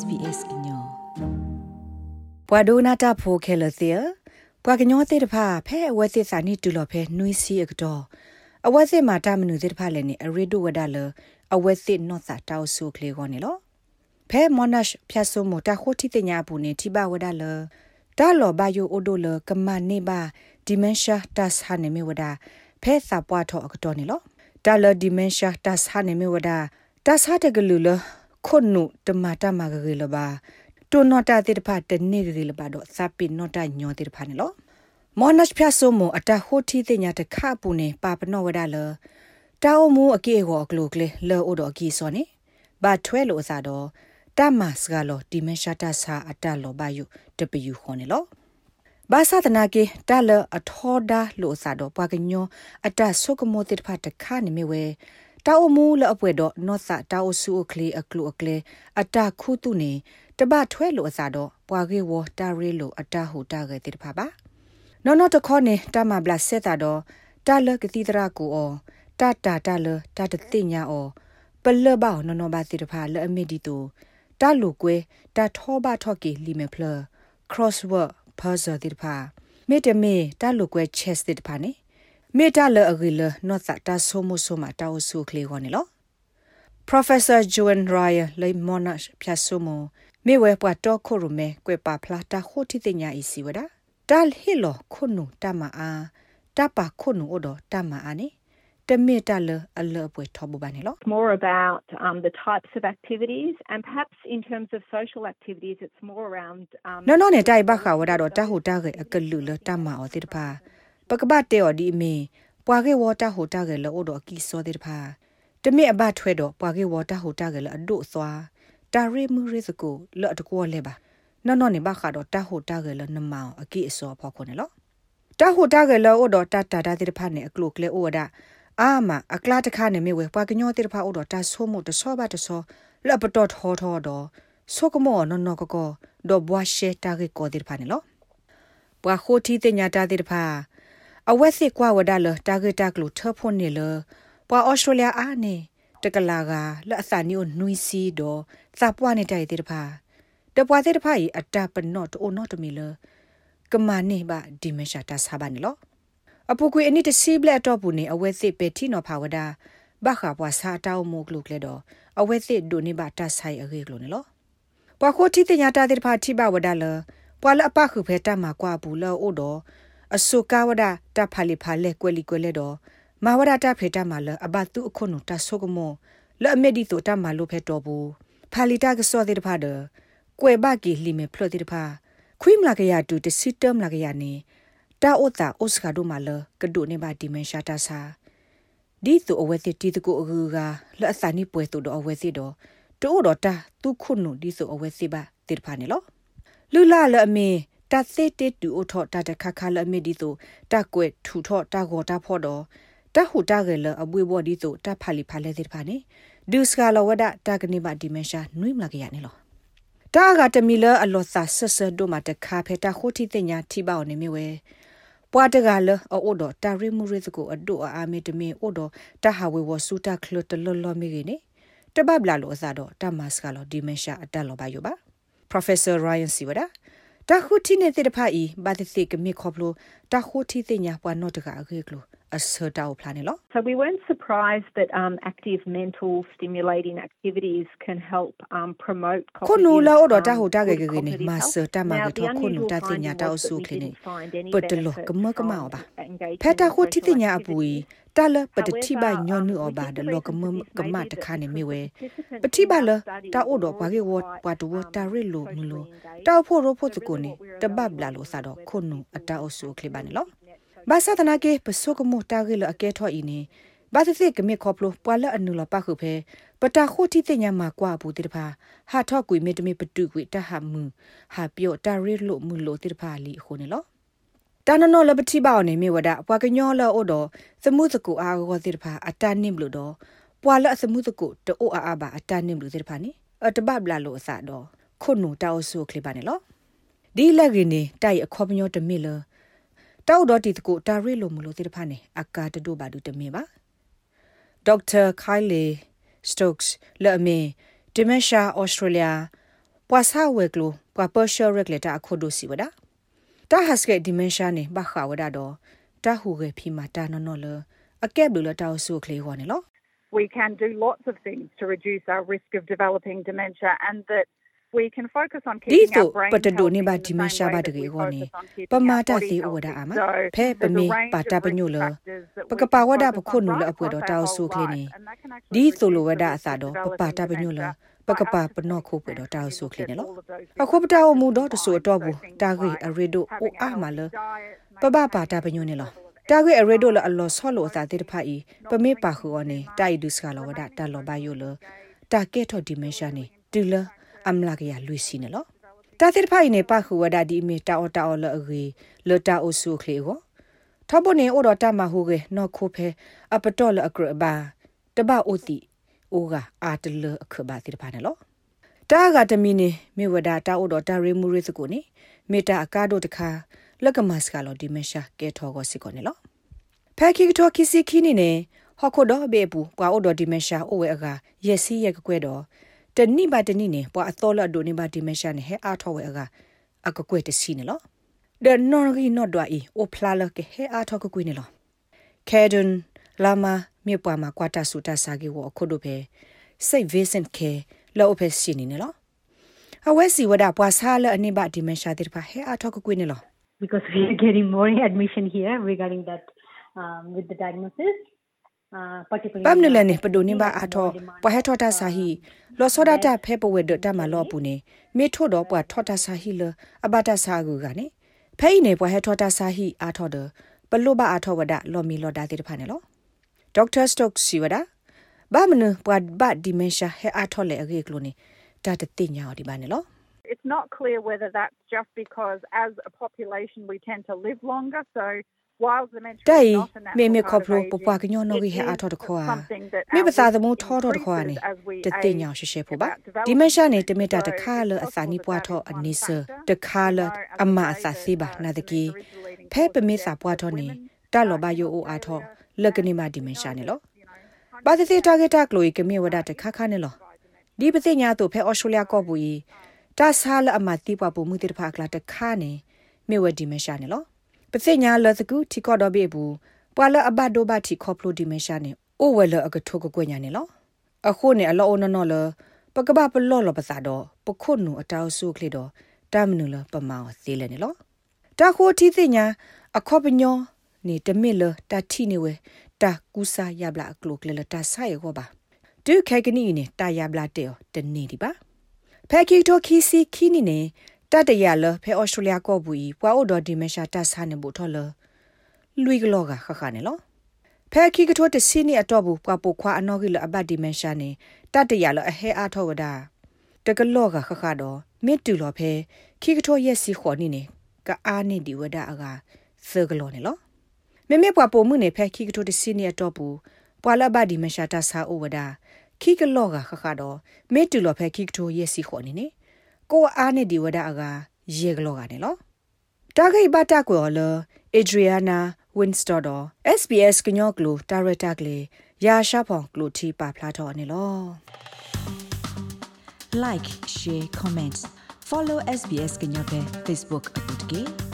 SBS ကညောပွာဒိုနာတာဖိုခဲလသီပွာကညောတဲ့တဖာဖဲအဝဲစစ်စာနိတူလော်ဖဲနွီစီအကတော့အဝဲစစ်မှာတာမနုတဲ့တဖာလည်းနေအရီဒိုဝဒါလအဝဲစစ်နော့စာတောက်ဆူကလေးကောနေလောဖဲမော်နက်ဖြတ်ဆုမတာခိုတီတညာဘူးနေတိဘဝဒါလတာလောဘယိုအိုဒိုလကမနေပါဒီမန်ရှာတက်ဟာနေမီဝဒါဖဲစာပွားထောအကတော့နေလောတာလဒီမန်ရှာတက်ဟာနေမီဝဒါတက်ဟာတကလူလ ခွနုတမတာမဂရေလဘာတိုနောတာတိတဖာတနေဂရေလဘာတော့စပိနောတာညောတိတဖာနေလောမောနက်ဖျာဆိုမအတဟိုတီတင်ညာတခပူနေပါပနောဝဒါလတာအမှုအကေဟောကလုကလေလောအိုတော့အကီစောနေဘာထွဲလို့အစားတော့တမတ်စကလောဒီမန်ရှာတာစာအတလောဘယုတပယူခေါ်နေလောဘာသာတနာကေတလအထောဒါလို့အစားတော့ပွားကညောအတဆုကမောတိတဖာတခနေမြဝဲ တာအမှုလအပွဲတော့နော့စာတာအဆူအကလေးအကလူအကလေးအတခုတုနေတပထွဲလို့အစားတော့ပွာကေဝတာရီလို့အတဟူတာခဲ့တဲ့ဖာပါနော်နော်တခေါနေတာမဘလဆက်တာတော့တာလကတိတရာကိုအောတာတာတာလတာတတိညာအောပလဘောနော်နော်ဘာတိတဖာလအမီဒီတူတာလူကွဲတာထောဘထော့ကီလီမေဖလ crossword puzzle တိတဖာမေတမေတာလူကွဲ chess တိတဖာနေ မေတာလအဂီလနော့သတာဆိုမိုဆိုမာတာဝဆုခလေခေါနေလော Professor Joan Ryan လေမောနတ်ဖြတ်ဆုမမေဝဲပွားတော့ခုရမဲကွေပါဖလာတာခိုတိတညာအီစီဝဒတာလ်ဟီလောခုနုတမအာတပါခုနုဩဒတမအာနေတမေတလအလပွေထဘဘာနေလော more about um the types of activities and perhaps in terms of social activities it's more around um နော်နော်နဲ့တိုင်ဘခါဝဒတော့တဟုတာကေအကလူလတမအောတိတဖာ ပကပတေော်ဒီမေပွာကေဝတာဟိုတာကေလောဒကီစောတိတဖာတမေအဘထွဲတော့ပွာကေဝတာဟိုတာကေလအဒုသွားတာရီမူရီစကိုလော့တကောလဲပါနော်နော်နေဘခါတော့တဟိုတာကေလနမောင်အကိအစောဖော်ခုနေလောတဟိုတာကေလောဒတာတာတာတိတဖာနေအကလုကလေဩဒါအာမအကလာတခါနေမြဝဲပွာကညောတိတဖာဩတော့တာဆိုးမှုတဆောပါတဆောလပတော်ထောထောတော့ဆိုကမောနော်နော်ကကောဒေါ်ဘွားရှေတာကေကိုတိတဖာနေလောပွာခိုတီတင်ညာတာတိတဖာ အဝက်စစ်ကွာဝဒါလတာဂက်တာကလူထဖို့နေလပွာဩစတြေးလျအာနေတကလာကလက်အစာနီကိုနွီစီတော့သပွားနေတိုက်တဲ့တဖာတပွားတဲ့တဖာဤအတပနော့တိုနော့တမီလကမာနေပါဒီမရှာတာဆာပါနေလောအပူကွေအနိတစီဘလက်တော့ဘူးနေအဝဲစစ်ပဲတီနော်ဖာဝဒါဘခါပွားစာတောင်းမို့ကလုကလေတော့အဝဲစစ်ဒိုနေပါတဆိုင်အခေကလို့နေလောပွားခိုတီတညာတာတဲ့ဖာတိဘဝဒါလပွာလအပခုဖဲတမကွာဘူးလောအိုတော့ အစုကဝဒတဖာလီဖာလက်ကွယ်လီကွယ်လက်တော့မဝဒတာဖေတမလအဘတုအခုနတဆုကမောလဲ့အမေဒီတိုတမလို့ဖဲတော်ဘူးဖာလီတာကစောတဲ့တဖာဒကွယ်ဘကီလီမေဖလို့တဲ့တဖာခွိမလာကရတူတစီတမ်လာကရနေတာအိုတာအိုစကာဒိုမလကဒိုနေပါဒီမန်ရှာတာစာဒီတူအဝဲစစ်တီတကူအကူကလက်အစာနိပွဲတူတော့အဝဲစစ်တော့တိုးတော့တာသူခုနုဒီဆိုအဝဲစစ်ပါတေတဖာနေလောလူလာလအမေ တသေတေတူအထောတတခခလအမီဒီတိုတကွဲထူထောတကောတဖော်တော့တဟူတကလအဘွေဘော်ဒီတိုတဖာလီဖာလဲတဲ့ဖာနေဒုစကလဝဒတကနေပါဒီမန်ရှာနွိမလာကရနေလောတာကတမီလအလောသဆဆဒိုမတခါဖေတာခိုတီတညာထိပေါနေမြဝဲပွားတကလအိုဒတာရီမူရစ်ကိုအဒိုအာမီတမီအိုဒတဟာဝေဝဆူတာခလတလောလောမီကနေတဘဘလာလောအစားတော့တမတ်စကလောဒီမန်ရှာအတက်လောပါယောပါ Professor Ryan Siwada တခုတီနေတဲ့တဖာဤဘာတိစိကမိခေါပလိုတခုတီတဲ့ညာပွားနော့တကအခေကလိုအစတောက်ဖလာနေလော So we weren't surprised that um, active mental stimulating activities can help um, promote ခုနူလာအော်တာဟိုတာကေကေနေမဆတာမကေတော့ခုနူတာတင်ညာတောက်စုခလနေပတလောကမကမောပါဖက်တာခု တီတင်ညာအပူတာလပတတိဘညောနုအဘာဒလောကမကမတခါနေမိဝဲပတိဘလတာအိုတော့ဘာကေဝပွားတူတာရလိုမလို့တောက်ဖို့ရဖို့တကိုနေတဘဘလာလို့စားတော့ခုနူအတာအဆူခလပါနေလောဘာသာတနာကေပစုကမတာကေလအကဲထော်ဤနေဘာသစ်ကမေခေါပလိုပွာလအနုလပခုဖဲပတာခိုတီတညာမှာကွာဘူးတိတဖာဟာထော့ကွေမေတမေပတုကွေတဟမှုဟာပြောတာရီလို့မှုလို့တိတဖာလီခုနေလော တာနနောလပတိပေါနေမြေဝဒပွာကညောလောအိုတော့သမှုစကူအာဂောတိတဖာအတန်နိမလို့တော့ပွာလသမှုစကူတိုအာအာဘာအတန်နိမလို့တိတဖာနိအတဘဘလာလို့အစတော့ခုနူတောက်ဆုခလိပါနေလောဒီလက်ကင်းနေတိုက်အခေါပညောတမိလောတောက်တော့တီတကိုတာရီလိုမလို့တိတဖာနေအကာတတို့ပါဒူတမင်ပါဒေါက်တာခိုင်လီစတုတ်စ်လက်အမင်ဒီမန်ရှာဩစတြေးလျပွာဆာဝဲကလိုပွာပရှောရက်လက်တာအခုဒိုစီဝဒ တာဟတ်စကေဒီမန်ရှာနေဘခဝဒတော့တာဟူရဲ့ဖီမာတာနော်နော်လအကက်ဘလတာဆူကလေးဟောနေလော we can do lots of things to reduce our risk of developing dementia and that we can focus on keeping our brain patado ni ba dimensha ba de go ni pamata si oda ama phe pame pata panyo lo pakapa wada pakho nu lo apwe do taw su kle ni di solo wada asa do pata panyo lo ပကပပ နော့ခိုးပွေတော့တာဆူခလနေလို့အခုပတာအမှုတော့တဆူတော့ဘူးတာဂိအရီဒိုအိုအာမလပပပါတာပညွနေလို့တာဂိအရီဒိုလအလောဆောလို့အသာတိတဖာဤပမေပါခူအနေတိုင်ဒုစကလောဝဒတာလောဘယိုလတာကေထော်ဒီမန်ရှာနေတူလအမလာကရလွီစီနေလို့တာတိတဖာဤနေပါခူဝဒဒီမီတာအော်တာအော်လအဂီလတာအိုဆူခလီကိုထဘနေအိုတော့တမဟုကေနော်ခိုဖဲအပတော်လအကရဘာတဘအိုတီ အိုကအာတလအခဘာတိဖာနေလို့တာကတမီနေမေဝဒတာအိုတော့တာရီမူရစ်ကိုနေမေတာအကားတို့တခါလက်ကမတ်စကလောဒီမရှာကဲထောကိုစီကိုနေလို့ဖဲခိကထောခီစီခီနေနေဟခုတော့ဘေဘူးပွာအိုတော့ဒီမရှာအိုဝဲအကရက်စီရက်ကွဲတော့တနိပါတနိနေပွာအတော်လဒိုနေပါဒီမရှာနေဟဲအားထောဝဲအကအကကွဲတစီနေလို့ဒနော်ဂီနော့ဒွာအီအိုဖလာလကဟဲအားထောကကွေးနေလို့ခဲဒွန် လာမာမြေပွားမှာကွာတာဆူတာစာကြီးဝခုဒိုပဲစိတ်ဗေးစန့်ခဲလောဖက်စီနေနော်အဝဲစီဝဒပွားစားလအနိဘဒီမရှာတိဖာဟဲအထောက်ကွေးနေလော because we are getting more admission here regarding that um, with the diagnosis ပမ်နလနေပဒိုနေဘာအထောပဟထောတာစာဟီလောစောဒတာဖဲပဝဲဒတမလောပူနေမေထို့တော့ပွာထောတာစာဟီလအဘတာစာကူကနေဖဲနေပဟထောတာစာဟီအထော ဒပလုဘအထောဝဒလောမီလောဒါတိတဖာနေလောဒေါက်တာစတော့စီဝဒဘာမနပွာဘဒီမန်ရှာဟဲအထောလေအဂေကလိုနေတာတတိညာဒီပါနေလော It's not clear whether that's just because as a population we tend to live longer so တိုင်မေမေခေါပလိုပပွားကညောနိုဂီဟအထောတခွာမေပသာသမုထောထောတခွာနေတတိညာရှေရှေဖို့ပါဒီမရှာနေတမီတာတခါလအစာနီပွားထောအနိစတခါလအမအစာစီပါနာတကီဖဲပမေစာပွားထောနေတလောဘယိုအိုအားထော လကနေမဒီမရှာနေလောပါသစီတာဂက်တာကလိုီကမေဝဒတခါခါနေလောဒီပသိညာတို့ဖဲအော်စတြေးလျကောပူီတာဆာလအမတိပွားပူမှုတိတဖာကလာတခါနေမေဝဒီမရှာနေလောပစိညာလသကူတီကောတော့ဘေဘူးပွာလအဘဒိုဘတီခေါပလိုဒီမရှာနေအိုဝဲလအကထုကကွညာနေလောအခုနေအလောအနနော်လပကပပလောလပစာတော့ပခုနုအတောက်ဆုကလေတော့တမနုလပမောသေးလဲနေလောတခိုတီသိညာအခောပညော နေတမစ်လတတိနေဝဲတကူစာယဘလာကလုကလေတဆာယေကိုပါဒုခဲကနီနေတာယဘလာတေတနေဒီပါဖဲကီတိုခီစီခီနီနေတတရလဖဲဩစတြေးလျကောဘူီပွာအိုဒေါ်ဒီမရှာတဆာနေဘူးထော်လလူီကလောကခခနေလောဖဲခီကထိုတစီနီအတော့ဘူးပွာပိုခွာအနော်ကီလအဘတ်ဒီမရှာနေတတရလအဟဲအားထောဝဒတကလောကခခတော့မစ်တူလောဖဲခီကထိုရက်စီခေါ်နေနေကအားနေဒီဝဒအကသကလောနေလော မမေပွာပိုမှုနေဖဲခီကထိုတစီနီအတော့ဘူးပွာလဘတ်ဒီမရှာတဆာအိုဝဒခီကလောကခခတော့မစ်တူလောဖဲခီကထိုရက်စီခေါ်နေနေကိုအားနဲ့ဒီဝဒအကရေကလောကနေလောတာဂိဘတာကွေလအေဒရီယာနာဝင်းစတော်တော် SBS ကညောကလိုဒါရတာကလေးရာရှာဖောင်ကလိုတီပါဖလာတော်နေလော like share comments follow SBS ကညောပဲ Facebook အပုတ်ကေ